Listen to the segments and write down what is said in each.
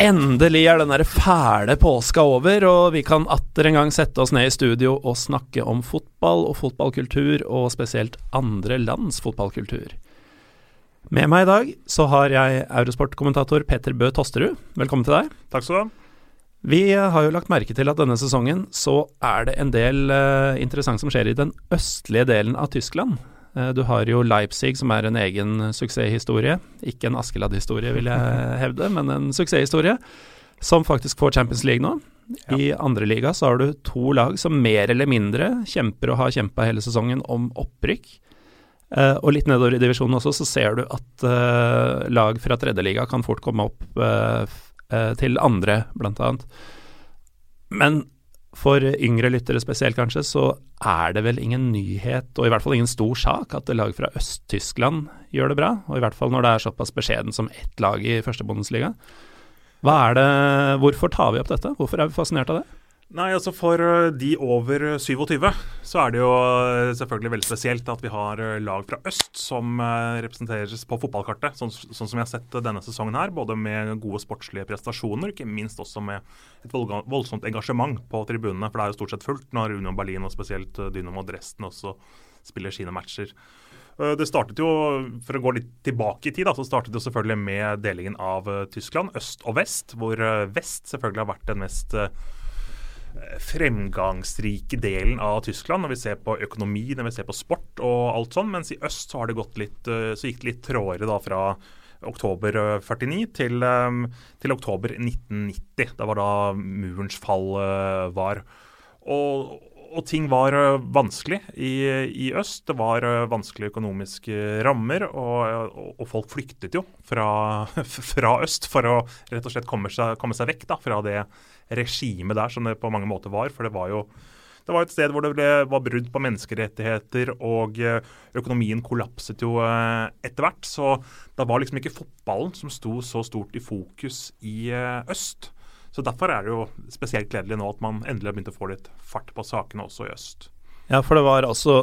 Endelig er den der fæle påska over, og vi kan atter en gang sette oss ned i studio og snakke om fotball og fotballkultur, og spesielt andre lands fotballkultur. Med meg i dag så har jeg Eurosport-kommentator Petter Bø Tosterud. Velkommen til deg. Takk skal du ha. Vi har jo lagt merke til at denne sesongen så er det en del uh, interessant som skjer i den østlige delen av Tyskland. Uh, du har jo Leipzig, som er en egen suksesshistorie. Ikke en Askeladd-historie, vil jeg hevde, men en suksesshistorie. Som faktisk får Champions League nå. Ja. I andre liga så har du to lag som mer eller mindre kjemper og har kjempa hele sesongen om opprykk. Uh, og litt nedover i divisjonen også, så ser du at uh, lag fra tredjeliga kan fort komme opp uh, til andre, blant annet. Men for yngre lyttere spesielt, kanskje, så er det vel ingen nyhet, og i hvert fall ingen stor sak, at lag fra Øst-Tyskland gjør det bra. Og i hvert fall når det er såpass beskjeden som ett lag i første Bundesliga. Hva er det, hvorfor tar vi opp dette? Hvorfor er vi fascinert av det? Nei, altså For eh, de over 27 så er det jo eh, selvfølgelig veldig spesielt at vi har eh, lag fra øst som representeres på fotballkartet, sånn, sånn som vi har sett denne sesongen her. Både med gode sportslige prestasjoner, ikke minst også med et voldsomt engasjement på tribunene. For det er jo stort sett fullt når Union Berlin og spesielt Dynamo Dresden også spiller sine matcher. Det startet jo, For å gå litt tilbake i tid, da, så startet det selvfølgelig med delingen av Tyskland, øst og vest. Hvor vest selvfølgelig har vært den mest fremgangsrike delen av Tyskland når vi ser på økonomi, når vi ser på sport og alt sånn. Mens i øst så, har det gått litt, eh, så gikk det litt trådere da fra oktober 49 eh, til, eh, til, oktober 1990. Det var da murens fall var. Og, og ting var vanskelig i, i, øst. Det var vanskelige økonomiske rammer, og, og, og folk flyktet jo fra, fra, øst for å rett og slett komme seg, komme seg vekk da, fra det regimet der som det på mange måter var. For det var jo det var et sted hvor det ble, var brudd på menneskerettigheter, og eh, økonomien kollapset jo eh, etter hvert. Så det var liksom ikke fotballen som sto så stort i fokus i eh, øst. Så Derfor er det jo spesielt gledelig nå at man endelig har begynt å få litt fart på sakene også i øst. Ja, for det var altså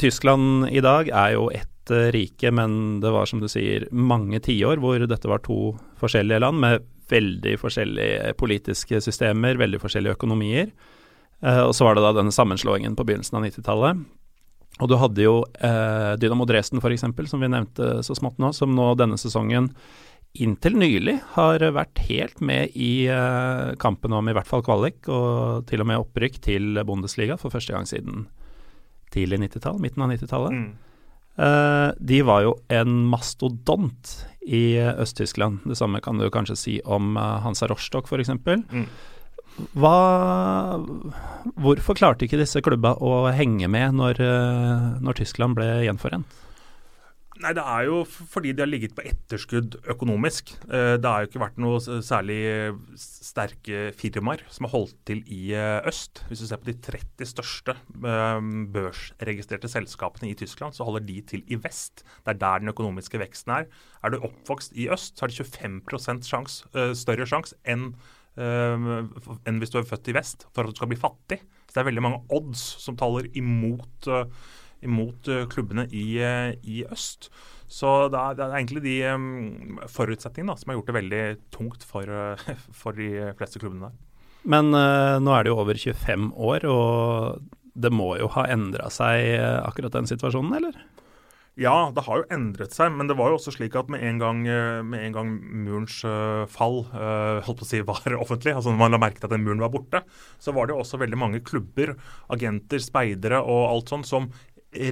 Tyskland i dag er jo ett rike, men det var som du sier mange tiår hvor dette var to forskjellige land med veldig forskjellige politiske systemer, veldig forskjellige økonomier. Eh, og så var det da denne sammenslåingen på begynnelsen av 90-tallet. Og du hadde jo eh, Dynamo Dresden f.eks., som vi nevnte så smått nå, som nå denne sesongen inntil nylig har vært helt med i eh, kampen om i hvert fall kvalik, og til og med opprykk til Bundesliga for første gang siden tidlig 90-tall, midten av 90-tallet. Mm. Uh, de var jo en mastodont i Øst-Tyskland. Det samme kan du kanskje si om uh, Hansa Rostock f.eks. Mm. Hva, hvorfor klarte ikke disse klubba å henge med når, uh, når Tyskland ble gjenforent? Nei, Det er jo fordi de har ligget på etterskudd økonomisk. Eh, det har jo ikke vært noe særlig sterke firmaer som har holdt til i eh, øst. Hvis du ser på de 30 største eh, børsregistrerte selskapene i Tyskland, så holder de til i vest. Det er der den økonomiske veksten er. Er du oppvokst i øst, så har du 25% sjans, større sjanse enn, enn hvis du er født i vest for at du skal bli fattig. Så det er veldig mange odds som taler imot imot eh, klubbene i, eh, i øst. Så det er, det er, egentlig de um, forutsetningene som har gjort det veldig tungt for, for de fleste klubbene der. Men uh, nå er det jo over 25 år, og det må jo ha endra seg akkurat den situasjonen, eller? Ja, det har jo endret seg, men det var jo også slik at med en gang, med en gang murens fall holdt på å si var offentlig, altså når man la merke til at den muren var borte, så var det jo også veldig mange klubber, agenter, speidere og alt sånt som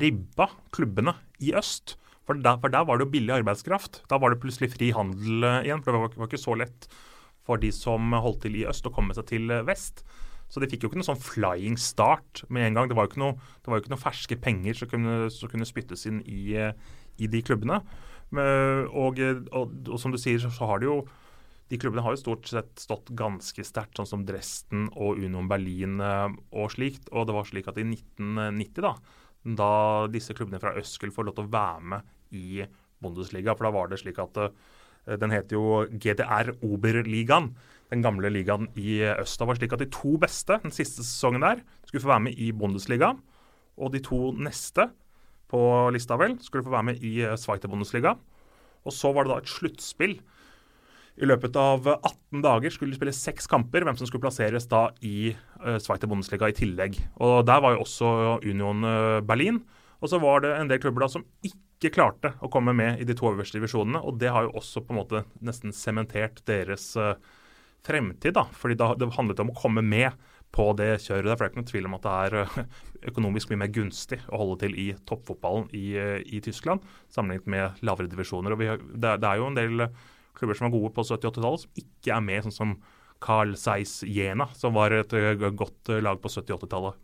ribba klubbene i øst. For der, for der, var det jo billig arbeidskraft. Da var det plutselig fri handel eh, igjen. For det var, var, ikke så lett for de som holdt til i øst, å komme seg til eh, vest. Så de fikk jo ikke noen sånn flying start med en gang. Det var jo ikke noe, jo ikke noe ferske penger som kunne, som kunne, spyttes inn i, eh, i de klubbene. Og, og, og, som du sier, så har det jo de klubbene har jo stort sett stått ganske sterkt, sånn som Dresden og Union Berlin og slikt. Og det var slik at i 1990, da, da disse klubbene fra øst skulle få lov til å være med i Bundesliga. For da var det slik at uh, den het jo GDR Oberligaen, den gamle ligaen i øst. Da var det slik at de to beste den siste sesongen der skulle få være med i Bundesliga. Og de to neste på lista vel skulle få være med i Sveiter Bundesliga. Og så var det da et sluttspill I løpet av 18 dager skulle de spille seks kamper, hvem som skulle plasseres da i uh, Sveiter Bundesliga i tillegg. Og Der var jo også Union Berlin. Og så var det en del klubber da som ikke klarte å komme med i de to øverste divisjonene. Og det har jo også på en måte nesten sementert deres uh, fremtid, da. Fordi da, det handlet om å komme med på det kjøret der. For det er ikke noe tvil om at det er økonomisk mye mer gunstig å holde til i toppfotballen i, i Tyskland sammenlignet med lavere divisjoner. Og har, det, det, er jo en del klubber som var gode på 70-80-tallet, som ikke er med, sånn som Carl Zeiss Jena, som var et godt lag på 70-80-tallet.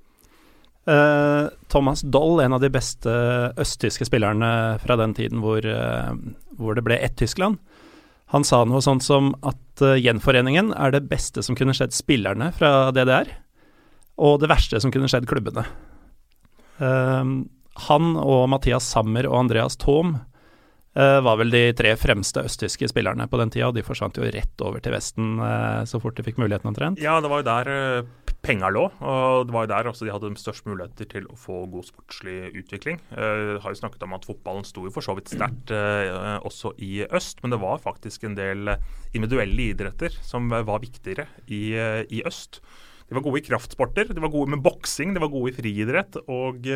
Uh, Thomas Doll, en av de beste østtyske spillerne fra den tiden hvor, uh, hvor det ble ett Tyskland, han sa noe sånt som at gjenforeningen er det beste som kunne skjedd spillerne fra DDR, og det verste som kunne skjedd klubbene. han og Mathias Sammer og Andreas Thom var vel de tre fremste østtyske spillerne på den tida, og de forsvant jo rett over til Vesten så fort de fikk muligheten omtrent. Ja, det var jo der penga lå. og Det var jo der også de hadde de størst muligheter til å få god sportslig utvikling. Jeg eh, har jo snakket om at fotballen sto jo for så vidt sterkt eh, også i øst, men det var faktisk en del individuelle idretter som var viktigere i, eh, i øst. De var gode i kraftsporter, de var gode med boksing, de var gode i friidrett og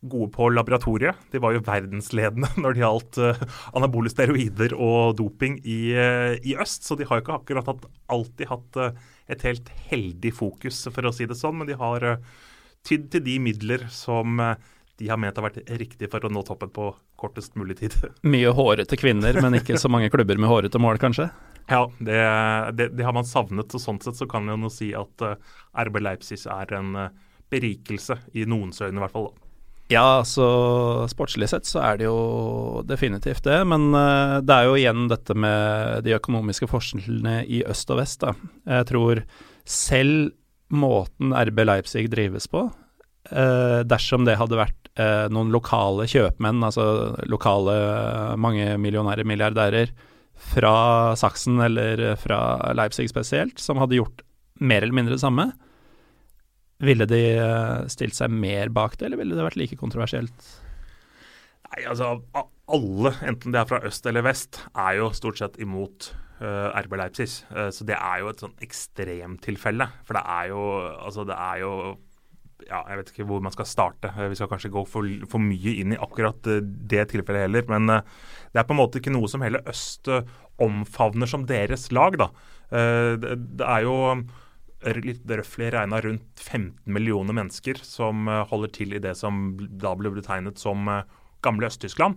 gode på laboratoriet. De var jo verdensledende når det gjaldt uh, anabole steroider og doping i, uh, i, øst, så de har jo ikke akkurat hatt, alltid hatt uh, et helt heldig fokus, for å si det sånn. Men de har tydd til de midler som de har ment har vært riktig for å nå toppen på kortest mulig tid. Mye hårete kvinner, men ikke så mange klubber med hårete mål, kanskje? Ja, det, det, det har man savnet. og Sånn sett så kan jeg jo si at RB Leipzig er en berikelse, i noens øyne i hvert fall. Ja, altså sportslig sett så er det jo definitivt det. Men uh, det er jo igjen dette med de økonomiske forskjellene i øst og vest, da. Jeg tror selv måten RB Leipzig drives på, uh, dersom det hadde vært uh, noen lokale kjøpmenn, altså lokale mange millionære milliardærer, fra Saksen eller fra Leipzig spesielt, som hadde gjort mer eller mindre det samme, ville de eh, stilt seg mer bak det, eller ville det vært like kontroversielt? Nei, altså Alle, enten det er fra øst eller vest, er jo stort sett imot uh, RB Leipzig. Uh, så det er jo et sånn ekstremtilfelle. For det er jo Altså, det er jo ja, Jeg vet ikke hvor man skal starte. Vi skal kanskje gå for, for mye inn i akkurat det tilfellet heller. Men det er på en måte ikke noe som hele øst omfavner som deres lag, da. Det er jo litt røftlig regna rundt 15 millioner mennesker som eh, holder til i det som da ble betegnet som eh, gamle Øst-Tyskland.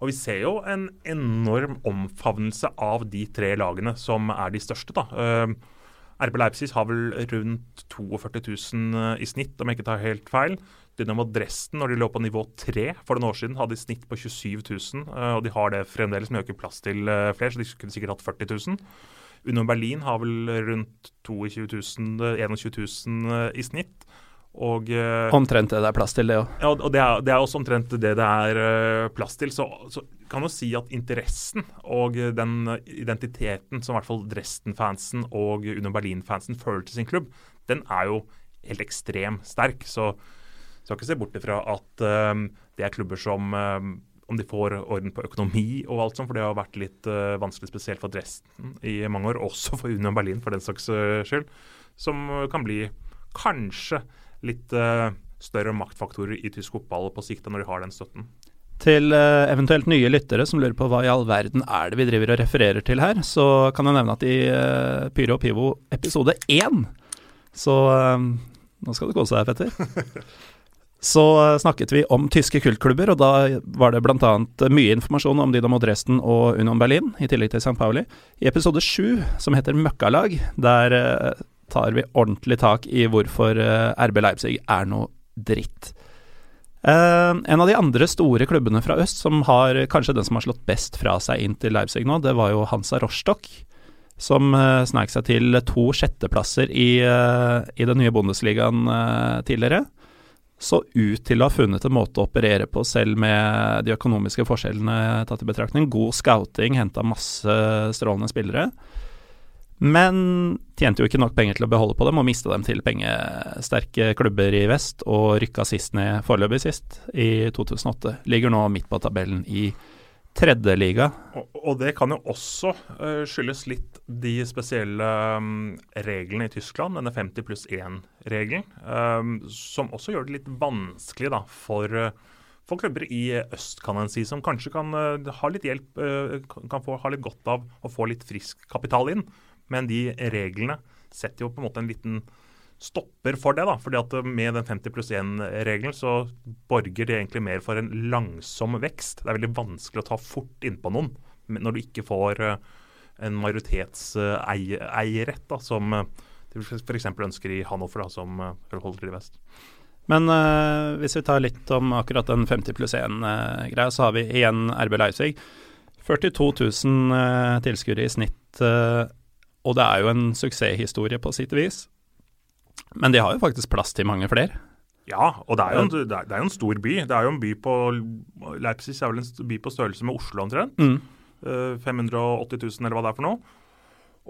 Og vi ser jo en enorm omfavnelse av de tre lagene som er de største. da. Uh, RB Leipzig har vel rundt 42 000 i snitt, om jeg ikke tar helt feil. Dynamo Dresden, når de lå på nivå 3 for noen år siden, hadde i snitt på 27 000. Uh, og de har det fremdeles, men ikke plass til flere, så de kunne sikkert hatt 40 000. Union Berlin har vel rundt 22 000, 21 000 i snitt. Og, eh, omtrent det det er plass til, det òg. Ja, og det er, det er, også omtrent det det er uh, plass til. Så, så kan jo si at interessen og den identiteten som i hvert fall Dresden-fansen og Union Berlin-fansen føler til sin klubb, den er jo helt ekstremt sterk. Så skal ikke se bort ifra at um, det er klubber som um, om de får orden på økonomi og alt sånt, for det har vært litt uh, vanskelig, spesielt for Dresden i mange år, også for Union Berlin for den saks uh, skyld, som uh, kan bli kanskje litt større maktfaktorer i tysk fotball på sikt når de har den støtten. Til eventuelt nye lyttere som lurer på hva i all verden er det vi driver og refererer til her, så kan jeg nevne at i Pyro og Pivo episode én så nå skal det kose deg, Petter. så snakket vi om tyske kultklubber, og da var det bl.a. mye informasjon om Dynamo Dresden og Union Berlin, i tillegg til St. Pauli. I episode sju, som heter Møkkalag, der uh, tar vi ordentlig tak i hvorfor eh, RB Leipzig er noe dritt. En av de andre store klubbene fra øst, som har kanskje den som har slått best fra seg inn til Leipzig nå, det var jo Hansa Rostock, som uh, seg til to sjetteplasser i, i den nye Bundesligaen tidligere så ut til å ha funnet en måte å operere på, selv med de økonomiske forskjellene tatt i betraktning. God scouting, henta masse strålende spillere. Men tjente jo ikke nok penger til å beholde på dem, og miste dem til pengesterke klubber i vest, og rykka sist ned, foreløpig sist, i 2008. Ligger nå midt på tabellen i tredjeliga. Og, og det kan jo også uh, skyldes litt de spesielle um, reglene i Tyskland, denne 50 pluss 1-regelen, um, som også gjør det litt vanskelig da, for, uh, for klubber i øst, kan en si, som kanskje kan uh, ha litt hjelp, kan få, ha litt godt av å få litt frisk kapital inn. Men de reglene setter jo på en måte en liten stopper for det. da, fordi at Med den 50 pluss 1-regelen så borger det egentlig mer for en langsom vekst. Det er veldig vanskelig å ta fort innpå noen når du ikke får eh, en majoritetseierrett, som eh, de f.eks. ønsker i Hannover, da, som eh, holder til vest. Men uh, hvis vi tar litt om akkurat den 50 pluss 1-greia, uh, så har vi igjen RB Leipzig. 42 000 uh, tilskuere i snitt, og det er jo en suksesshistorie på sitt vis. Men de har jo faktisk plass til mange flere. Ja, og det er jo en, det er, er en stor by. Det er jo en by på Leipzig er vel en by på størrelse med Oslo omtrent. Mm. 580 eh, 000 eller hva det er for noe.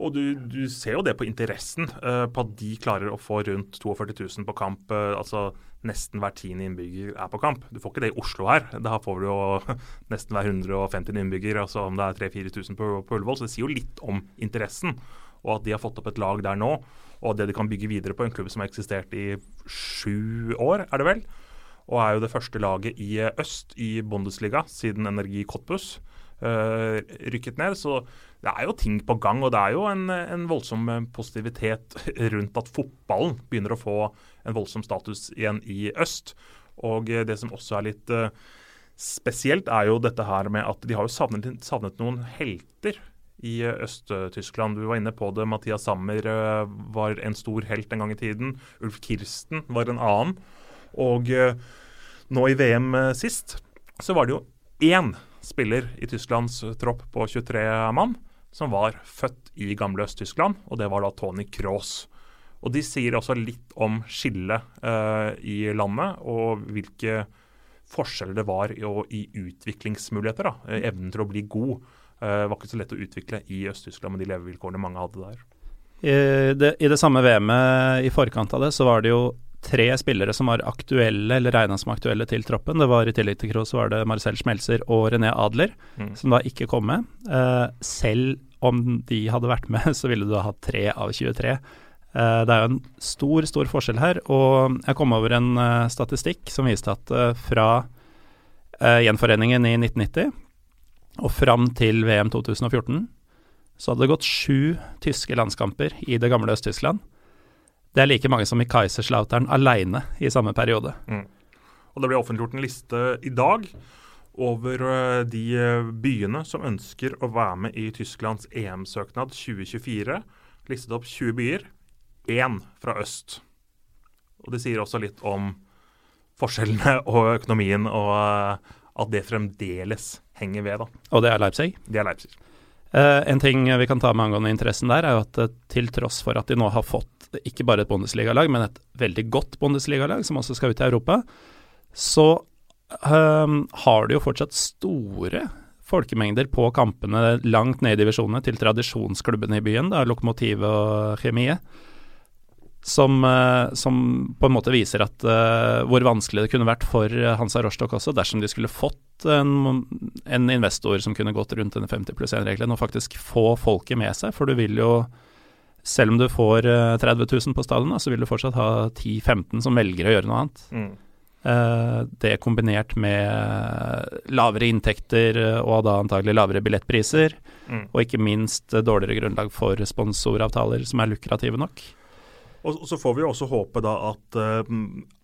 Og du, du ser jo det på interessen, uh, på at de klarer å få rundt 42 000 på kamp. Uh, altså nesten hver tiende innbygger er på kamp. Du får ikke det i Oslo her. Da får du jo nesten hver 150 innbygger, altså om det er 3000-4000 på, på Ullevål. Så det sier jo litt om interessen, og at de har fått opp et lag der nå og det de kan bygge videre på. En klubb som har eksistert i sju år, er det vel. Og er jo det første laget i øst i Bundesliga siden Energi Cottbus uh, rykket ned. Så det er jo ting på gang, og det er jo en, en, voldsom positivitet rundt at fotballen begynner å få en voldsom status igjen i øst. Og det som også er litt uh, spesielt, er jo dette her med at de har jo savnet, savnet noen helter i eh, Øst-Tyskland. Du var inne på det. Mathias Sammer eh, var en stor helt en gang i tiden. Ulf Kirsten var en annen. Og eh, nå i VM sist så var det jo én spiller i Tysklands tropp på 23 mann som var født i gamle Øst-Tyskland, og det var da Tony Cross. Og De sier også litt om skillet eh, i landet, og hvilke forskjeller det var i, i utviklingsmuligheter. da, Evnen til å bli god. Eh, var ikke så lett å utvikle i Øst-Tyskland med de levevilkårene mange hadde der. I det, I det samme VM-et i forkant av det, så var det jo tre spillere som var aktuelle, eller regna som aktuelle til troppen. Det var I tillegg til Kroos var det Marcel Schmelzer og René Adler, mm. som da ikke kom med. Uh, selv om de hadde vært med, så ville du ha hatt tre av 23. Uh, eh, det er jo en stor, stor forskjell her. Og jeg kom over en uh, statistikk som viste at fra gjenforeningen i 1990 og fram til VM 2014 så hadde det gått sju tyske landskamper i det gamle Øst-Tyskland. Det er like mange som i Kaiserslautern aleine i samme periode. Mm. Og Det ble offentliggjort en liste i dag over eh, de eh, byene som ønsker å være med i Tysklands EM-søknad 2024. Listet opp 20 byer, én fra øst. Og Det sier også litt om forskjellene og økonomien, og eh, at det fremdeles henger ved. da. Og det er Leipzig? Det er Leipzig. Uh, en ting vi kan ta med angående interessen der, er jo at uh, til tross for at de nå har fått ikke bare et bondesligalag, men et veldig godt bondesligalag som også skal ut i Europa, så uh, har de jo fortsatt store folkemengder på kampene langt ned i divisjonene til tradisjonsklubbene i byen, da, Lokomotiv og Chemie. Som, eh, som, på en måte viser at uh, hvor vanskelig det kunne vært for Hansa Rostock også, dersom de skulle fått en, en investor som kunne gått rundt denne 50 pluss 1-regelen, og faktisk få folket med seg. For du vil jo, selv om du får uh, 30 000 på stallen, så vil du fortsatt ha 10-15 som velger å gjøre noe annet. Mm. Uh, det kombinert med lavere inntekter og da antagelig lavere billettpriser, mm. og ikke minst dårligere grunnlag for sponsoravtaler som er lukrative nok. Og, så får vi også håpe da at, uh,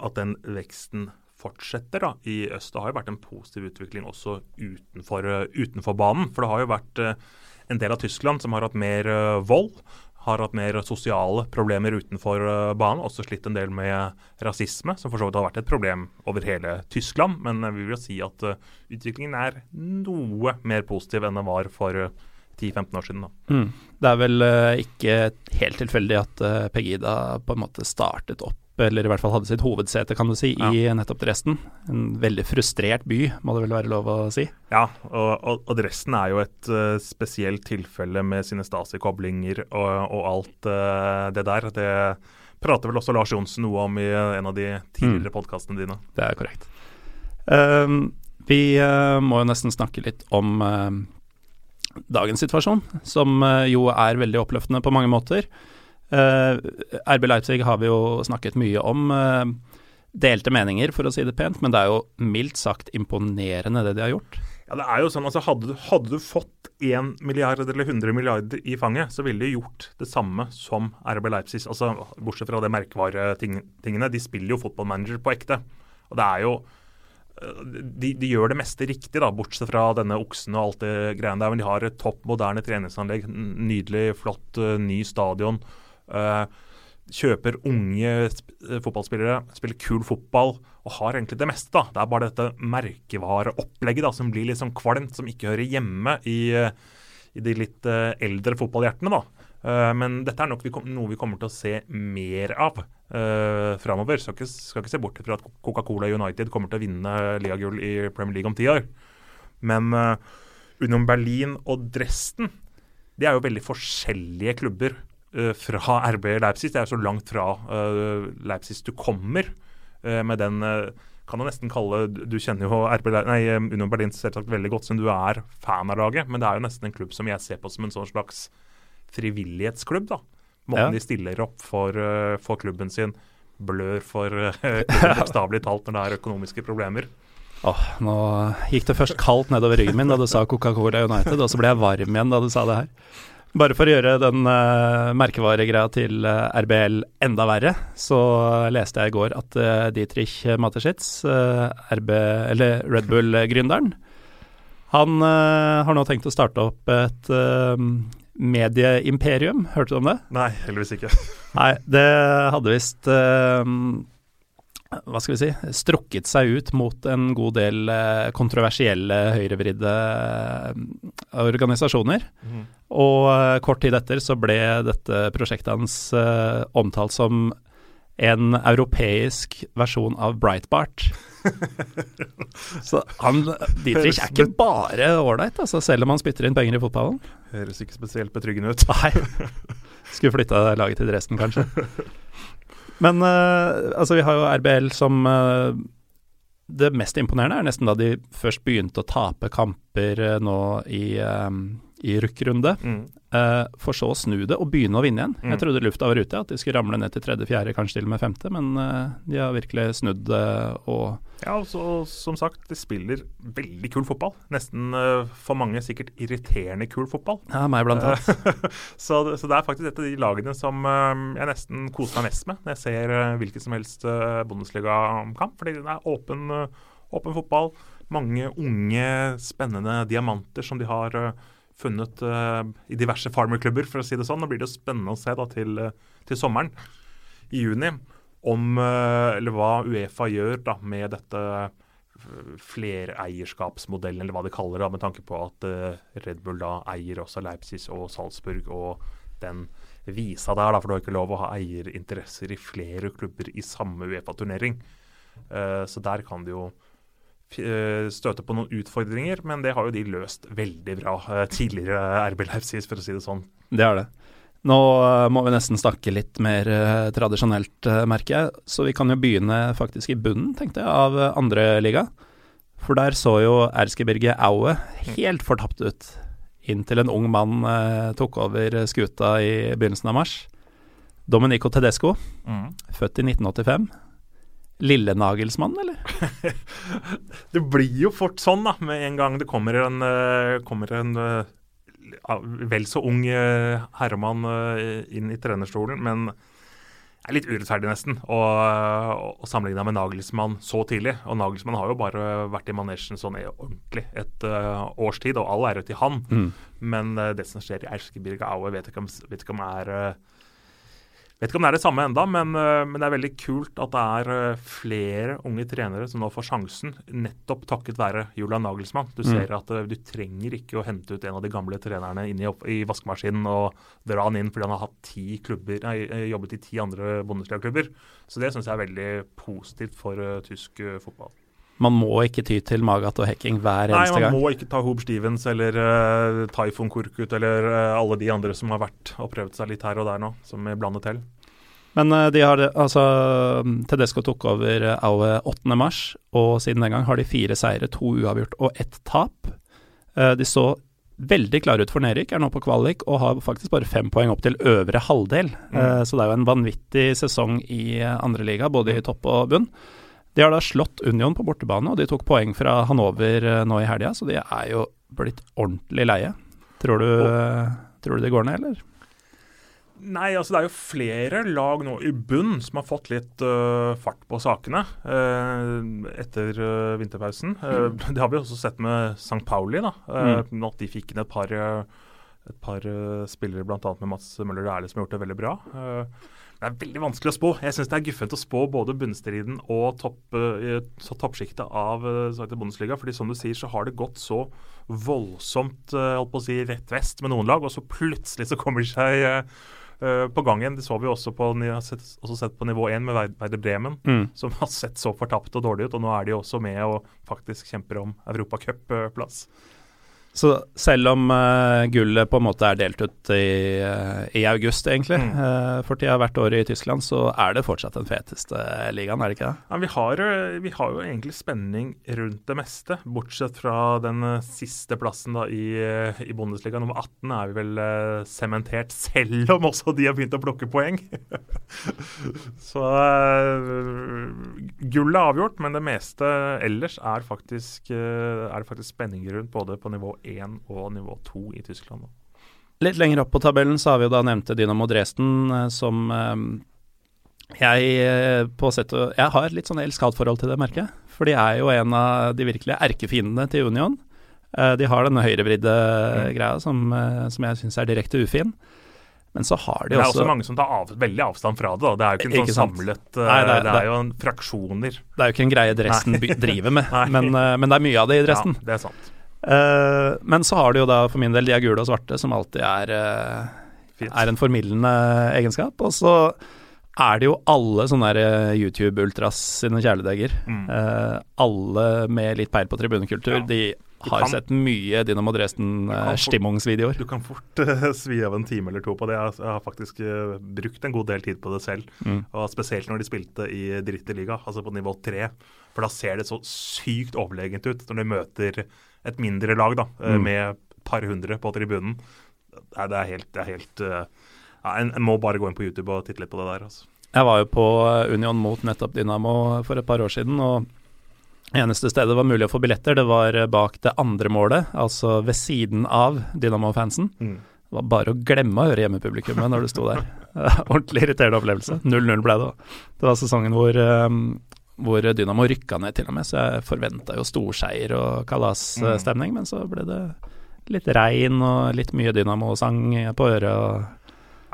at den veksten fortsetter da, i øst. Det har jo vært en positiv utvikling også utenfor, uh, utenfor banen. For det har jo vært uh, en del av Tyskland som har hatt mer vold. Har hatt mer sosiale problemer utenfor banen. Også slitt en del med rasisme, som for så vidt har vært et problem over hele Tyskland. Men vi vil jo si at utviklingen er noe mer positiv enn den var for 10-15 år siden. Mm. Det er vel uh, ikke helt tilfeldig at uh, Pegida på en måte startet opp, eller i hvert fall hadde sitt hovedsete, kan du si, ja. i nettopp Dresden. En veldig frustrert by, må det vel være lov å si? Ja, og, og, og Dresden er jo et uh, spesielt tilfelle med sine Stasi-koblinger og, og, alt det der. Det prater vel også Lars Johnsen noe om i en av de tidligere mm. podkastene dine. Det er korrekt. Um, Vi uh, må jo nesten snakke litt om uh, dagens situasjon, som uh, jo er veldig oppløftende på mange måter. RB Leipzig har vi jo snakket mye om. delte meninger, for å si det pent, men det er jo mildt sagt imponerende det de har gjort. Ja, det er jo sånn, altså Hadde, hadde du fått 1 milliard eller 100 milliarder i fanget, så ville de gjort det samme som RB Leipzig. altså Bortsett fra det merkevaretingene. De spiller jo fotballmanager på ekte. Og det er jo eh, de, de, gjør det meste riktig, da, bortsett fra denne oksen og alt det greiene der. Men de har et topp moderne treningsanlegg, nydelig, flott, uh, ny stadion. Uh, kjøper unge fotballspillere, spiller kul fotball og har egentlig det meste. da. Det er bare dette merkevareopplegget da, som blir litt sånn kvalmt, som ikke hører hjemme i, i de litt eldre fotballhjertene. da. Uh, men dette er nok vi noe vi kommer til å se mer av uh, framover. Skal ikke, skal ikke se bort fra at Coca-Cola United kommer til å vinne ligagull i Premier League om ti år. Men uh, Union Berlin og Dresden det er jo veldig forskjellige klubber uh, fra RB Leipzig. Det er jo så langt fra uh, Leipzig du kommer. uh, med den kan du nesten kalle Du kjenner jo RB, nei, Union Berlin selvsagt veldig godt siden du er fan av laget, men det er jo nesten en klubb som jeg ser på som en sånn slags frivillighetsklubb. da. Måten ja. de stiller opp for, for, klubben sin, blør for klubben bokstavelig talt når det er økonomiske problemer. Åh, nå gikk det først kaldt nedover ryggen min da du sa Coca-Cola United, og så ble jeg varm igjen da du sa det her. Bare for å gjøre den uh, merkevaregreia til uh, eh, RBL enda verre, så leste jeg i går at uh, Dietrich Mateschitz, RB, eller Red Bull-gründeren, han har nå tenkt å starte opp et medieimperium. Hørte du om det? Nei, heldigvis ikke. Nei, det hadde visst hva skal vi si, strukket seg ut mot en god del kontroversielle høyrevridde organisasjoner. Mm. Og uh, kort tid etter så ble dette prosjektet hans omtalt som en europeisk versjon av Breitbart. så han, Dietrich er ikke bare ålreit, altså, selv om han spytter inn penger i fotballen. Høres ikke spesielt betryggende ut. Nei. Skulle flytta laget til Dresden, kanskje. Men uh, altså, vi har jo RBL som det mest imponerende er nesten da de først begynte å tape kamper nå i um, i rykkrunde, mm. uh, for så å snu det og begynne å vinne igjen. Mm. Jeg trodde lufta var ute, at de skulle ramle ned til tredje, fjerde, kanskje til og med femte, men uh, de har virkelig snudd uh, og Ja, og så, som sagt, de spiller veldig kul fotball. Nesten for mange sikkert irriterende kul fotball. Ja, meg blant annet. så, så, det er faktisk et av de lagene som jeg nesten koser meg mest med når jeg ser hvilken som helst Bundesliga-kamp, fordi det er åpen, åpen fotball. Mange unge, spennende diamanter som de har uh, funnet uh, i diverse farmerklubber, for å si det sånn. Nå blir det spennende å se da til, uh, til sommeren, i juni, om uh, eller hva Uefa gjør da med dette flereierskapsmodellen, eller hva de kaller det, med tanke på at Red Bull da eier også Leipzig og Salzburg og den visa der, da, for du har ikke lov å ha eierinteresser i flere klubber i samme Uefa-turnering. så der kan det jo Eh, støte på noen utfordringer, men det har jo de løst veldig bra eh, tidligere, RB Leipzig, for å si det sånn. Det er det. Nå eh, må vi nesten snakke litt mer tradisjonelt, merker jeg. Så vi kan jo begynne faktisk i bunnen, tenkte jeg, av andre liga. For der så jo Erzgebirge Aue helt fortapt ut. Inntil en ung mann eh, tok over skuta i begynnelsen av mars. Domenico Tedesco, mm. født i 1985 Lille Nagelsmann, eller? det blir jo fort sånn, da, med en gang det kommer en, uh, kommer en uh, vel så ung uh, herremann inn i trenerstolen. Men det er litt urettferdig, nesten, å, å sammenligne med Nagelsmann så tidlig. Og Nagelsmann har jo bare vært i manesjen sånn ordentlig et års tid, og all ære til han. Mm. Men det som skjer i Erskebirga Aue, vet ikke om, vet ikke om er Vet ikke om det er det samme enda, men, eh, men, det er veldig kult at det er eh, flere unge trenere som nå får sjansen, nettopp takket være Julian Nagelsmann. Du mm. ser at uh, du trenger ikke å hente ut en av de gamle trenerne inn i, i vaskemaskinen og dra han inn fordi han har ti klubber, nei, jobbet i ti andre Bundesliga-klubber. Så det syns jeg er veldig positivt for uh, tysk uh, fotball. Man må ikke ty til Magat og hacking hver eneste gang? Nei, man må ikke ta Hoob Stevens eller uh, Typhoon Korkut eller uh, alle de andre som har vært og prøvd seg litt her og der nå, som er blandet til. Men uh, de har altså Tedesco tok over Aue 8. mars, og siden den gang har de fire seire, to uavgjort og ett tap. Uh, de så veldig klare ut for nedrykk, er nå på kvalik og har faktisk bare fem poeng opp til øvre halvdel. Mm. Så det er jo en vanvittig sesong i andreliga, både i topp og bunn. De har da slått Union på bortebane, og de tok poeng fra Hanover nå i helga, så de er jo blitt ordentlig leie. Tror du, tror du det går ned, eller? Nei, altså det er jo flere lag nå i bunn som har fått litt uh, fart på sakene uh, etter uh, vinterpausen. Mm. Det har vi også sett med St. Pauli, da. Mm. At de fikk inn et par, et par spillere, bl.a. med Mats Møller Dæhlie, som har gjort det veldig bra. Det er veldig vanskelig å spå. Jeg syns det er guffent å spå både bunnstriden og topp, toppsjiktet av uh, Bundesliga. fordi som du sier, så har det gått så voldsomt holdt på å si, rett vest med noen lag, og så plutselig så kommer de seg uh, på gangen. Det så vi også på, også sett på nivå 1 med Werder Bremen, mm. som har sett så fortapt og dårlig ut. Og nå er de også med og faktisk kjemper om europacupplass. Så selv om uh, gullet på en måte er delt ut i, uh, i august, egentlig, mm. uh, for tida hvert år i Tyskland, så er det fortsatt den feteste ligaen, er det ikke det? Ja, vi, har, vi har jo egentlig spenning rundt det meste, bortsett fra den siste plassen da, i, i Bundesliga. Nummer 18 er vi vel sementert, selv om også de har begynt å plukke poeng. så gullet er avgjort, men det meste ellers er faktisk, er faktisk spenning rundt, både på nivå 1 og nivå 2 i Tyskland. Litt lenger opp på tabellen så har vi jo da nevnte Dynamo Dresden, eh, som eh, jeg eh, på sett og Jeg har et litt sånn elsk-hat-forhold til det merket. For de er jo en av de virkelige erkefiendene til Union. De har denne høyrevridde mm. greia som, som jeg syns er direkte ufin. Men så har de også Det er også mange som tar av, veldig avstand fra det. Da. Det er jo ikke en ikke sånn samlet Nei, det, er, det, er, jo en fraksjoner. Det er jo ikke en greie Dresden driver med, men, men, det er mye av det i Dresden. Ja, det er sant. Uh, men så har de jo da for min del de er gule og svarte, som alltid er, uh, er en formildende egenskap. Og så er det jo alle sånne YouTube-ultras sine kjæledegger. Mm. Uh, alle med litt peil på tribunekultur. Ja. De har kan, sett mye Dinamo Dresden-stimmungsvideoer. Du kan fort uh, svi av en time eller to på det. Jeg har faktisk uh, brukt en god del tid på det selv. Mm. Og Spesielt når de spilte i dritteliga, altså på nivå tre. For da ser det så sykt overlegent ut når de møter et mindre lag da, eh, mm. med par hundre på tribunen. Det er helt, det er helt uh, ja, en, en, må bare gå inn på YouTube og titte litt på det der. Altså. Jeg var jo på Union mot nettopp Dynamo for et par år siden. og Eneste stedet det var mulig å få billetter, det var bak det andre målet, altså ved siden av Dynamo-fansen. Mm. Det var bare å glemme å høre hjemmepublikummet når du sto der. Ordentlig irriterende opplevelse. 0-0 ble det. Det var sesongen hvor, um, hvor Dynamo rykka ned, til og med, så jeg forventa jo storseier og kalasstemning, mm. men så ble det litt regn og litt mye Dynamo-sang på øret. og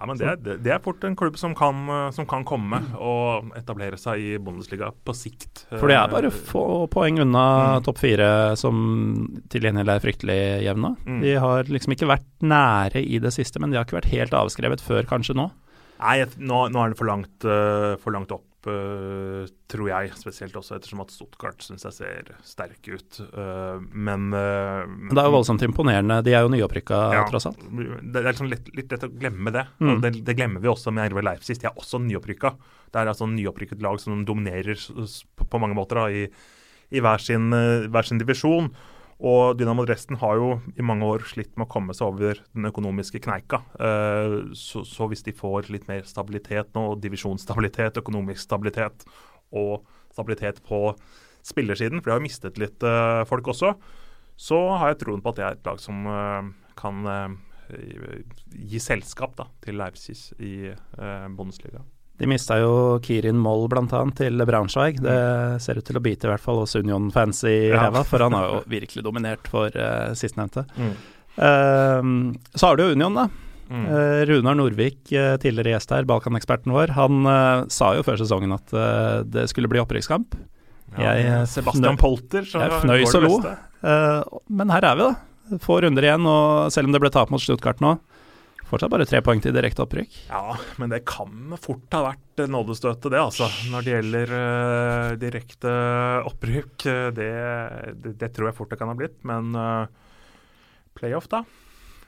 ja, men det, det, er fort en klubb som kan, som kan, komme og etablere seg i Bundesliga på sikt. For det er bare få poeng unna mm. topp fire, som til gjengjeld er fryktelig jevne. Mm. De har liksom ikke vært nære i det siste, men de har ikke vært helt avskrevet før kanskje nå. Nei, nå, nå er det for langt, uh, for langt opp tror jeg. Spesielt også ettersom at Stuttgart syns jeg ser sterke ut. Uh, men uh, Det er jo voldsomt imponerende. De er jo nyopprykka, ja, tross alt. Det er liksom litt, litt lett å glemme det. Mm. Det, det, glemmer vi også med RB Leipzig. De er også nyopprykka. Det er altså nyopprykket lag som dominerer på, på mange måter da, i, i hver, sin, hver sin divisjon. Og Dynamo Dresden har jo i mange år slitt med å komme seg over den økonomiske kneika. Eh, så, hvis de får litt mer stabilitet nå, divisjonsstabilitet, økonomisk stabilitet og stabilitet på spillersiden, for de har jo mistet litt eh, folk også, så har jeg troen på at det er et lag som eh, kan gi selskap da, til Leipzig i Bundesliga. De mista jo Kirin Moll bl.a. til Braunschweig. Det ser ut til å bite i hvert fall hos Union-fans i ja. ræva, for han har jo virkelig dominert for uh, sistnevnte. Mm. Uh, så har du jo Union, da. Mm. Uh, Runar Norvik, uh, tidligere gjest her, Balkan-eksperten vår, han sa jo før sesongen at det skulle bli opprykkskamp. Ja, jeg, Sebastian Polter, så jeg fnøys og lo. men her er vi, da. Få runder igjen, og selv om det ble tap mot Stuttgart nå, Fortsatt bare tre poeng til direkte opprykk. Ja, men det kan fort ha vært nådestøtet, det, altså. Når det gjelder uh, direkte opprykk. Det, det, det, tror jeg fort det kan ha blitt. Men uh, playoff, da?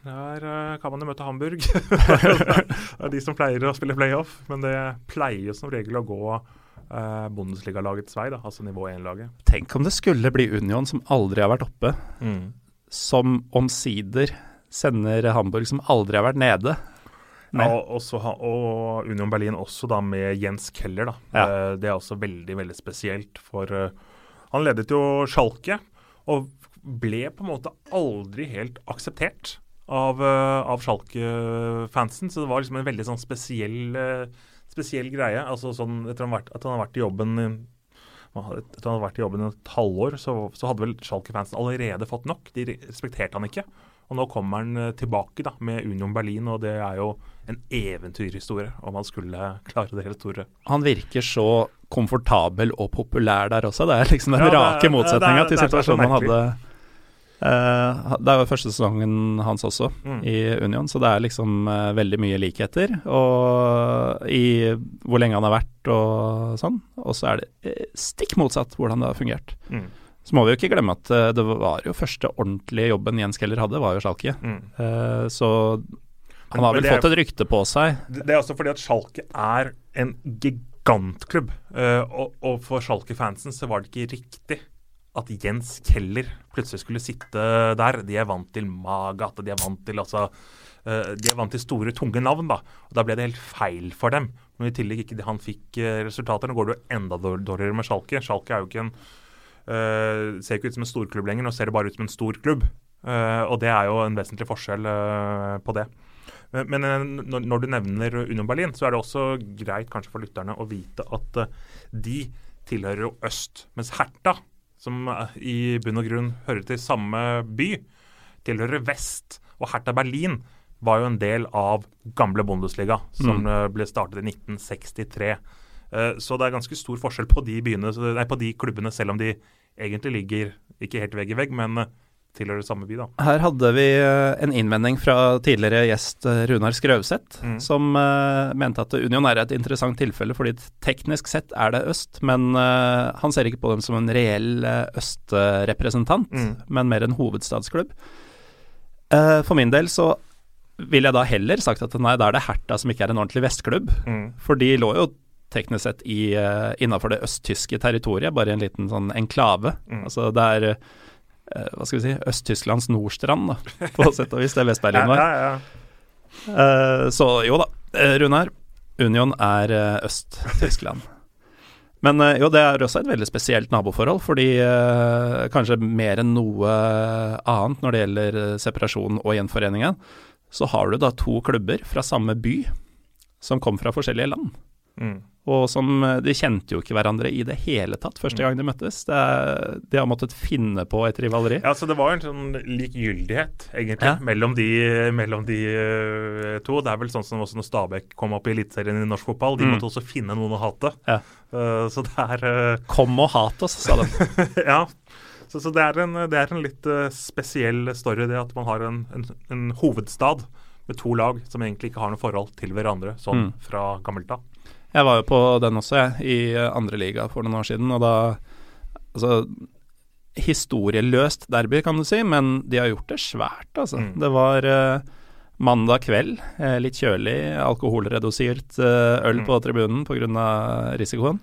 Der uh, kan man jo møte Hamburg. det er de som pleier å spille playoff, men det pleier som regel å gå uh, Bundesliga-lagets vei, da, altså nivå 1-laget. Tenk om det skulle bli Union som aldri har vært oppe, mm. som omsider sender Hamburg som aldri har vært nede. Ja, og, og, Union Berlin også da med Jens Keller. da. Ja. Uh, det er også veldig veldig spesielt. For han ledet jo Schalke, og ble på en måte aldri helt akseptert av, uh, av Schalke-fansen. Så det var liksom en veldig sånn spesiell, spesiell greie. Altså sånn, etter at han har vært i jobben etter at han hadde vært i jobben et halvår, så, så hadde vel Schalke-fansen allerede fått nok. De respekterte han ikke. Og nå kommer han eh, tilbake da, med Union Berlin, og det er jo en eventyrhistorie om han skulle klare det hele store. Han virker så komfortabel og populær der også. Det er liksom den ja, rake motsetninga til situasjonen han hadde Uh, det er jo første sesongen hans også mm. i Union, så det er liksom uh, veldig mye likheter. Og i hvor lenge han har vært og sånn. Og så er det uh, stikk motsatt hvordan det har fungert. Mm. Så må vi jo ikke glemme at det var jo første ordentlige jobben Jens Keller hadde, var jo Schalke. Mm. så han har vel fått et rykte på seg. Det er også fordi at Schalke er en gigantklubb. og, og for Schalke-fansen så var det ikke riktig at Jens Keller plutselig skulle sitte der. De er vant til Magat, de er vant til altså De er vant til store, tunge navn, da. Og Da ble det helt feil for dem. Når i tillegg ikke han fikk resultater. Nå går det jo enda dårligere med Schalke. Schalke er jo ikke en uh, ser ikke ut som en storklubb lenger, nå ser det bare ut som en stor klubb. og det er jo en vesentlig forskjell på det. Men, men når, du nevner Union Berlin, så er det også greit kanskje for lytterne å vite at de tilhører jo øst. Mens Herta som i bunn og grunn hører til samme by, tilhører vest. Og Hertha Berlin var jo en del av gamle Bundesliga, som mm. Ble startet i 1963. Eh, så det er ganske stor forskjell på de, byene, nei, på de klubbene, selv om de egentlig ligger ikke helt vegg i vegg, men tilhører samme by, da. Her hadde vi eh, en innvending fra tidligere gjest eh, Runar Skrauseth, mm. som mente at Union er et interessant tilfelle fordi teknisk sett er det øst, men han ser ikke på dem som en reell østrepresentant, mm. men mer en hovedstadsklubb. For min del så vil jeg da heller sagt at nei, da er det Herta som ikke er en ordentlig vestklubb, mm. for de lå jo teknisk sett i, uh, innafor det østtyske territoriet, bare en liten sånn enklave. Mm. Altså det er Eh, hva skal vi si, Øst-Tysklands Nordstrand, da, på sett og vis, det Vest-Berlin var. ja, ja, Uh, så jo da, Runar. Union er Øst-Tyskland. Men jo, det er også et veldig spesielt naboforhold, fordi kanskje mer enn noe annet når det gjelder separasjon og gjenforeninga, så har du da to klubber fra samme by som kom fra forskjellige land. Mm. Og som eh, De kjente jo ikke hverandre i det hele tatt første mm. gang de møttes. Det, de har måttet finne på et rivaleri. Ja, så Det var en sånn likegyldighet, egentlig, ja. mellom, de, mellom de uh, to. Det er vel sånn som også når Stabæk kom opp i Eliteserien i norsk fotball. De mm. måtte også finne noen å hate. Ja. Uh, så det er uh... Kom og hat oss, sa de. ja. Så, så det, er en, det, er en, litt spesiell story, det at man har en, en, en, hovedstad med to lag som egentlig ikke har noe forhold til hverandre, sånn mm. fra gammelt av. Jeg var jo på den også, jeg, i andre liga for noen år siden, og da Altså, historieløst derby, kan du si, men de har gjort det svært, altså. Mm. Det var uh, mandag kveld, uh, litt kjølig, alkoholredusert uh, øl mm. på tribunen pga. risikoen.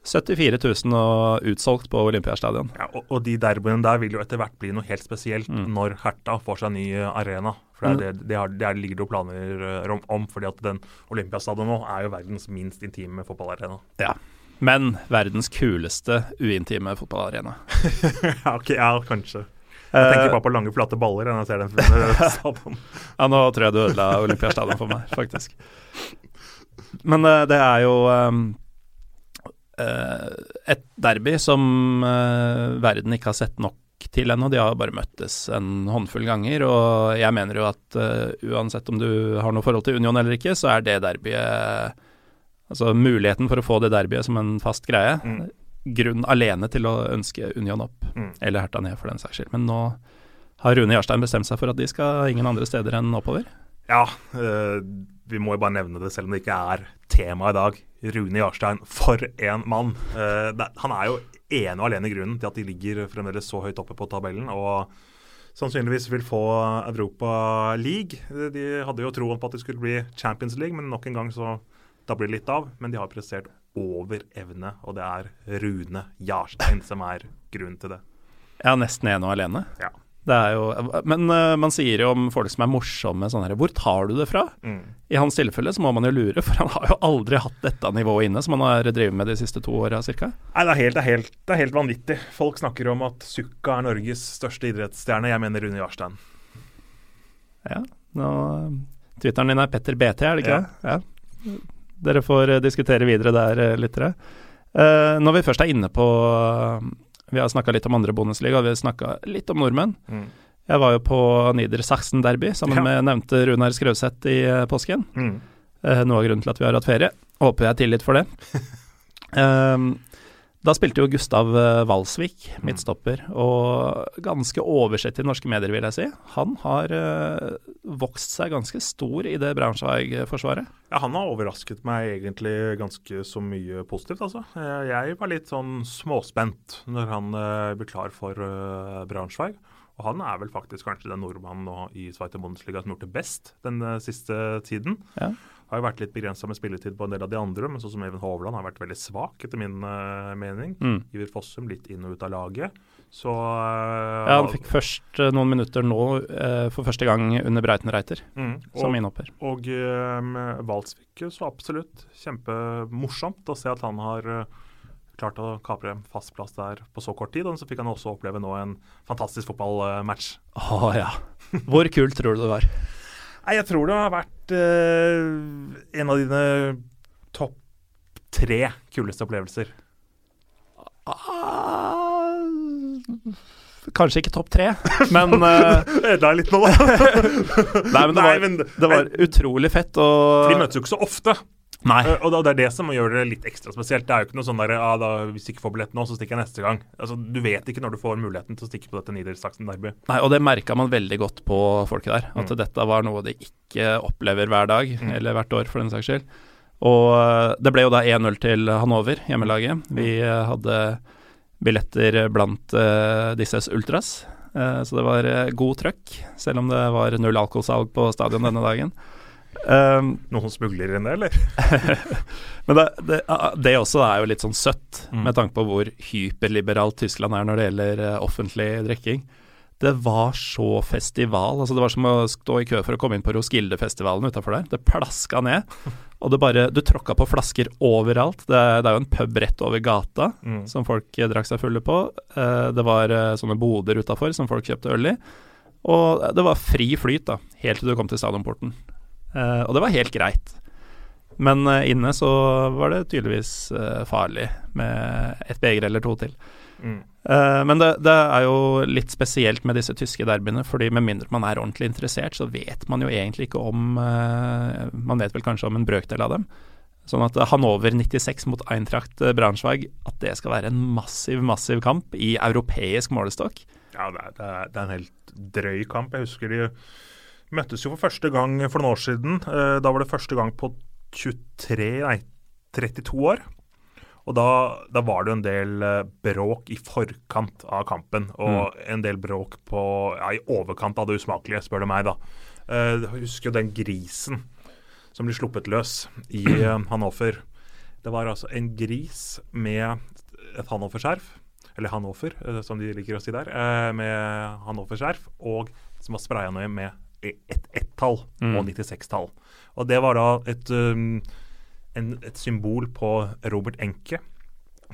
74 000 og utsolgt på Olympiastadion. Ja, og, og de derbyene der vil jo etter hvert bli noe helt spesielt mm. når Herta får seg ny arena. For det, er mm. det, det, har, det ligger det jo planer eh, om, fordi at den Olympiastadion nå er jo verdens minst intime fotballarena. Ja, men verdens kuleste uintime fotballarena. ja, ja, kanskje. Jeg tenker eh, bare på lange, flate baller når jeg ser den stadion. ja, nå tror jeg du ødela Olympiastadion for meg, faktisk. Men det er jo et derby som uh, verden ikke har sett nok til ennå. De har bare møttes en håndfull ganger. Og jeg mener jo at uh, uansett om du har noe forhold til Union eller ikke, så er det derbyet Altså muligheten for å få det derbyet som en fast greie, mm. grunn alene til å ønske Union opp. Mm. Eller Herta ned, for den saks skyld. Men nå har Rune Jarstein bestemt seg for at de skal ingen andre steder enn oppover. Ja, øh, vi må jo bare nevne det selv om det ikke er tema i dag. Rune Jarstein, for en mann. Uh, det, han er jo ene og alene grunnen til at de ligger fremdeles så høyt oppe på tabellen. og sannsynligvis vil få Europa League. De hadde jo troen på at det skulle bli Champions League, men nok en gang så da blir det litt av. Men de har prestert over evne, og det er Rune Jarstein som er grunnen til det. Ja, nesten ene og alene. Ja. Det er jo, men uh, man sier jo om folk som er morsomme sånn her Hvor tar du det fra? Mm. I hans tilfelle så må man jo lure, for han har jo aldri hatt dette nivået inne som han har drevet med de siste to åra ca. Nei, det er, helt, det, er helt, det er, helt, vanvittig. Folk snakker om at Sukka er Norges største idrettsstjerne. Jeg mener Rune Jarstein. Ja, nå Twitteren din er Petter BT, er det ikke ja. det? Ja. Dere får uh, diskutere videre der, uh, lyttere. når vi først er inne på vi har snakka litt om andre Bundesliga, vi har snakka litt om nordmenn. Mm. Jeg var jo på Niedersachsen-derby sammen ja. med nevnte Runar Skrauseth i uh, påsken. Mm. Eh, noe av grunnen til at vi har hatt ferie. Håper jeg har tillit for det. um, Da spilte jo Gustav eh, Walsvik mm. midtstopper, og ganske oversett i norske medier, vil jeg si. Han har uh, vokst seg ganske stor i det Braunschweig-forsvaret. Ja, han har overrasket meg egentlig ganske så mye positivt, altså. Jeg var litt sånn småspent når han uh, ble klar for uh, Braunschweig. Og han er vel faktisk kanskje den nordmannen i Sveiter Bundesliga som har gjort det best den siste tiden. Ja. Har jo vært litt begrensa med spilletid på en del av de andre, men sånn som Even Hovland har vært veldig svak, etter min uh, mening. Mm. Iver Fossum litt inn og ut av laget. Så uh, Ja, han fikk først uh, noen minutter nå for første gang under Breitenreiter mm. som innhopper. Og uh, Valsvik så absolutt kjempemorsomt å se at han har klart å kapre en fast plass der på så kort tid. Og så fikk han også oppleve nå en fantastisk fotballmatch. Å oh, ja. Hvor kult tror du det var? Nei, jeg tror det har vært uh, en av dine topp tre kuleste opplevelser. Ah, kanskje ikke topp tre, men Det er litt nå, da. Nei, men det var, det var utrolig fett. Og... De møtes jo ikke så ofte. Nei. Uh, og det er det som gjør det litt ekstra spesielt. Det er jo ikke noe sånn der, ah, da, Hvis du ikke får billett nå, så stikker jeg neste gang. Altså, Du vet ikke når du får muligheten til å stikke på dette Nidersaksen Derby. Nei, og det merka man veldig godt på folket der. At mm. dette var noe de ikke opplever hver dag, mm. eller hvert år for den saks skyld. Og uh, det ble jo da 1-0 til Hanover, hjemmelaget. Vi uh, hadde billetter blant disses ultras. så det var god trøkk, selv om det var null alkoholsalg på stadion denne dagen. Um, Noen smugler inn det, eller? men det, det, det, også er jo litt sånn søtt, mm. med tanke på hvor hyperliberalt Tyskland er når det gjelder uh, offentlig drikking. Det var så festival. altså Det var som å stå i kø for å komme inn på Roskilde-festivalen utafor der. Det plaska ned. Og det bare Du tråkka på flasker overalt. Det, det, er jo en pub rett over gata mm. som folk drakk seg fulle på. Uh, det var sånne boder utafor som folk kjøpte øl i. Og det var fri flyt da, helt til du kom til stadionporten. Uh, og det var helt greit. Men uh, inne så var det tydeligvis uh, farlig med et beger eller to til. Mm. men det, det, er jo litt spesielt med disse tyske derbyene, fordi med mindre man er ordentlig interessert, så vet man jo egentlig ikke om Man vet vel kanskje om en brøkdel av dem. Sånn at Hanover 96 mot Eintracht Braunschweig, at det skal være en massiv, massiv kamp i europeisk målestokk. Ja, det er, det er en helt drøy kamp. Jeg husker de møttes jo for første gang for noen år siden. Eh, da var det første gang på 23, nei 32 år. Og da, da, var det jo en del eh, bråk i forkant av kampen, og mm. en del bråk på, ja, i overkant av det usmakelige, spør du meg. da. Uh, jeg husker jo den grisen som ble sluppet løs i Hannover. Det var altså en gris med et Hannover-skjerf, eller Hannover, som de liker å si der, med Hannover-skjerf, og som var spraya ned med ett et tall mm. og 96-tall. Og det var da et, um, en, et symbol på Robert Enke,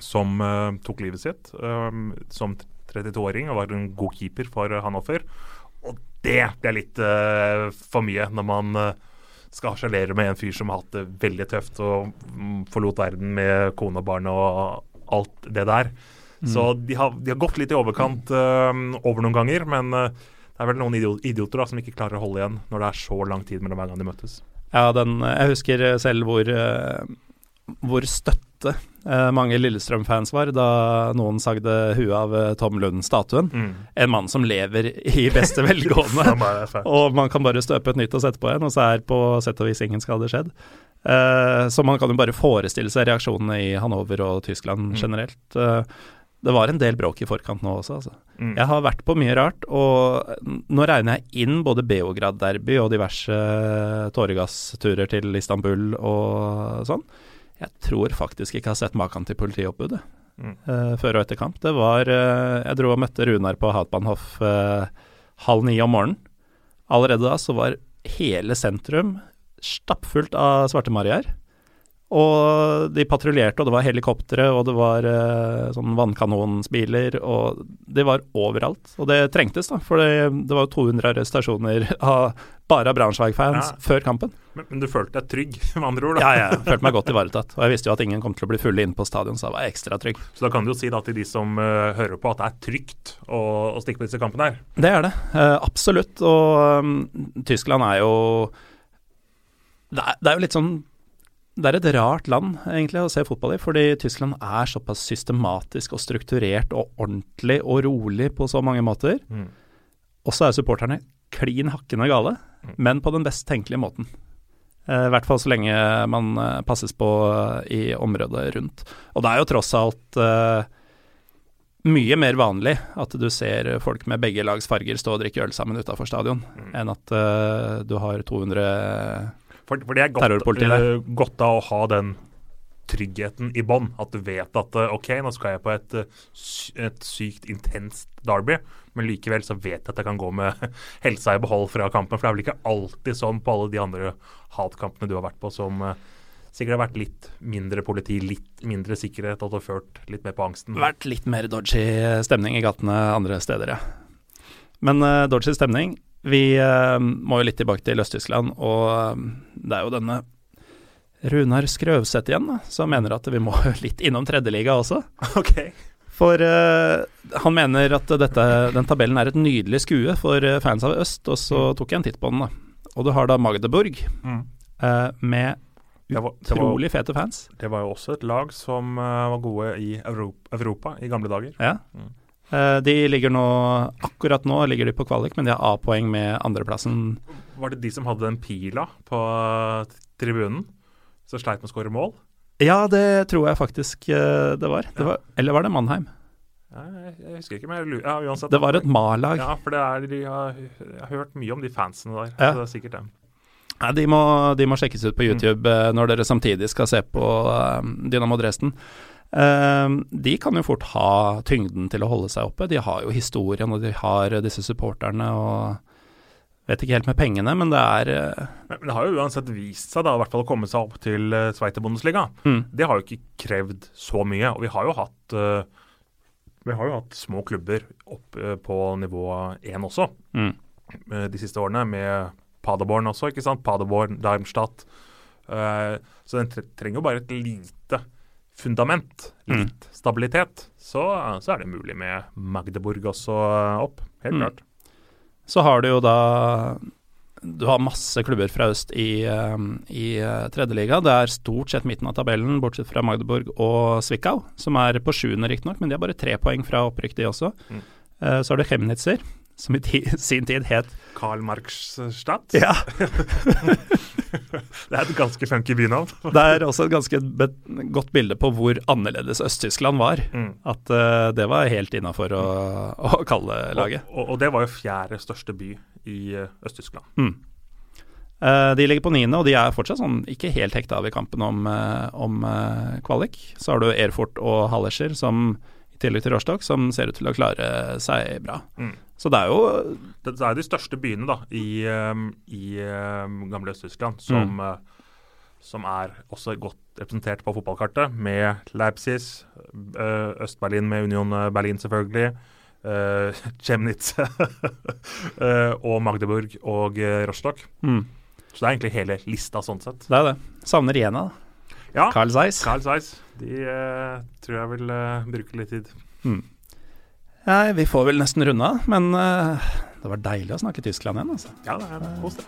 som uh, tok livet sitt um, som 32-åring og var en god keeper for uh, Hanoffer. Og det ble litt uh, for mye når man uh, skal harselere med en fyr som har hatt det veldig tøft og um, forlot verden med kone og barn og alt det der. Mm. Så de har, de har, gått litt i overkant over noen ganger, men det er vel noen idioter da, som ikke klarer å holde igjen når det er så lang tid mellom hver gang de møtes. Ja, den, jeg husker selv hvor, uh, hvor støtte uh, mange Lillestrøm-fans var da noen sagde huet av uh, Tom Lund-statuen. Mm. En mann som lever i beste velgående. og man kan bare støpe et nytt og sette på en, og så er på sett og vis ingen skade skjedd. så man kan jo bare forestille seg reaksjonene i Hanover og Tyskland mm. Det var en del bråk i forkant nå også, altså. Mm. Jeg har vært på mye rart, og nå regner jeg inn både Beograd-derby og diverse tåregassturer til Istanbul og sånn. Jeg tror faktisk ikke jeg har sett maken til politioppbudet Mm. uh, før og etter kamp. Det var uh, Jeg dro og møtte Runar på Hauptbahnhof uh, halv ni om morgenen. Allerede da så var hele sentrum stappfullt av svarte-mariaer. Og de patruljerte, og det var helikoptre, og det var eh, sånn vannkanonsbiler, og de var overalt. Og det trengtes, da, for det, det var jo 200 arrestasjoner av bare av Braunschweig-fans Ja. før kampen. Men, men du følte deg trygg, med andre ord? da? Ja, jeg følte meg godt ivaretatt. Og jeg visste jo at ingen kom til å bli fulle inne på stadion, så da var jeg ekstra trygg. Så da kan du jo si da til de som uh, hører på, at det er trygt å, å stikke på disse kampene her. Det er det, uh, absolutt. Og um, Tyskland er jo det er, det er jo litt sånn Det er et rart land egentlig å se fotball i, fordi Tyskland er såpass systematisk og strukturert og ordentlig og rolig på så mange måter. Og så er supporterne klin hakkende gale, men på den best tenkelige måten. Eh, I hvert fall så lenge man eh, passes på eh, i området rundt. Og det er jo tross alt uh, mye mer vanlig at du ser folk med begge lags farger stå og drikke øl sammen utafor stadion, Mm. enn at uh, du har 200 For, for det er godt, uh, godt av å ha den tryggheten i bånn. At du vet at eh, OK, nå skal jeg på et, eh, et sykt intenst derby, men likevel så vet jeg at jeg kan gå med helsa i behold fra kampen. For det er vel ikke alltid sånn på alle de andre hatkampene du har vært på som sikkert har vært litt mindre politi, litt mindre sikkerhet, og at du har ført litt mer på angsten. vært litt mer dodgy stemning i gatene andre steder, ja. Men uh, dodgy stemning Vi uh, må jo litt tilbake til Øst-Tyskland, og uh, det er jo denne Runar Skrøvseth igjen, da, som mener at vi må litt innom tredjeliga også. OK. For uh, han mener at dette, den tabellen er et nydelig skue for fans av øst, og så tok jeg en titt på den, da. Og du har da Magdeburg Mm. med Det var, det, var, utrolig fete fans. det var jo også et lag som var gode i Europa, Europa i gamle dager. Ja. Mm. Eh, de ligger nå Akkurat nå ligger de på kvalik, men de har A-poeng med andreplassen. Var det de som hadde den pila på tribunen? Som sleit med å skåre mål? Ja, det tror jeg faktisk eh, det var. Det var. Eller var det Mannheim? Ja, jeg, jeg husker ikke, men ja, uansett. Det var et Ma-lag. Ja, for det er, de har, jeg har hørt mye om de fansene der. Ja. Så det er sikkert dem. Nei, de, må, de må sjekkes ut på Mm. YouTube mm. når dere samtidig skal se på Dynamo Dresden. Eh, de kan jo fort ha tyngden til å holde seg oppe. De har jo historien, og de har disse supporterne og Vet ikke helt med pengene, men det er eh, Men, det har jo uansett vist seg da, i hvert fall å komme seg opp til uh, Sveiter-Bundesliga. mm, Det har jo ikke krevd så mye. Og vi har jo hatt eh, vi har jo hatt små klubber opp eh, på nivå én også mm. eh, de siste årene, med Paderborn også, ikke sant? Paderborn, Darmstadt. Eh, så den trenger jo bare et lite fundament, Mm. litt stabilitet. Så, så er det mulig med Magdeburg også opp, helt Mm. klart. Så har du jo da Du har masse klubber fra øst i, eh, i eh, tredjeliga. Det er stort sett midten av tabellen, bortsett fra Magdeburg og Zwickau, som er på sjuende riktignok, men de har bare tre poeng fra opprykk, de også. Mm. Eh, Så har du Chemnitzer, som i ti sin tid het Karl Marxstadt. Ja, Det er et ganske funky bynavn. det er også et ganske godt bilde på hvor annerledes Øst-Tyskland var. Mm. At uh, det var helt innafor å, å kalle laget. Og, og, og det var jo fjerde største by i eh, Øst-Tyskland. Mm. Uh, de ligger på niende, og de er fortsatt sånn ikke helt hekta av i kampen om, uh, om kvalik. Så har du Erfurt og Hallescher, som i tillegg til Rostock, som ser ut til å klare seg bra. Mm. Så det er jo Det, er de største byene da, i, eh, i eh, gamle Øst-Tyskland som, mm. som er også godt representert på fotballkartet, med Leipzig, eh, Øst-Berlin med Union Berlin selvfølgelig, eh, Chemnitz eh, og Magdeburg og eh, Rostock. mm, Så det er egentlig hele lista sånn sett. Det er det. Savner Jena, da. Ja, Carl Zeiss. Carl Zeiss. De uh, tror jeg vil uh, bruke litt tid. Mm. Nei, vi får vel nesten runde av, men eh, det var deilig å snakke Tyskland igjen, altså. Ja, det er kos.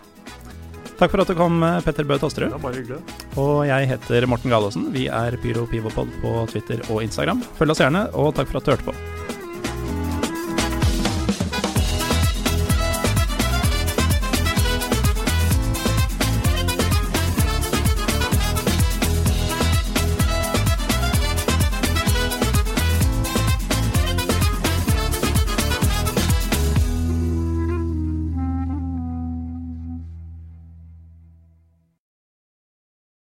Takk for at du kom, eh, Petter Bø Det Tosterud. er bare hyggelig. Og jeg heter Morten Galaasen. Vi er Pyro Pivopod på Twitter og Instagram. Følg oss gjerne, og takk for at du hørte på.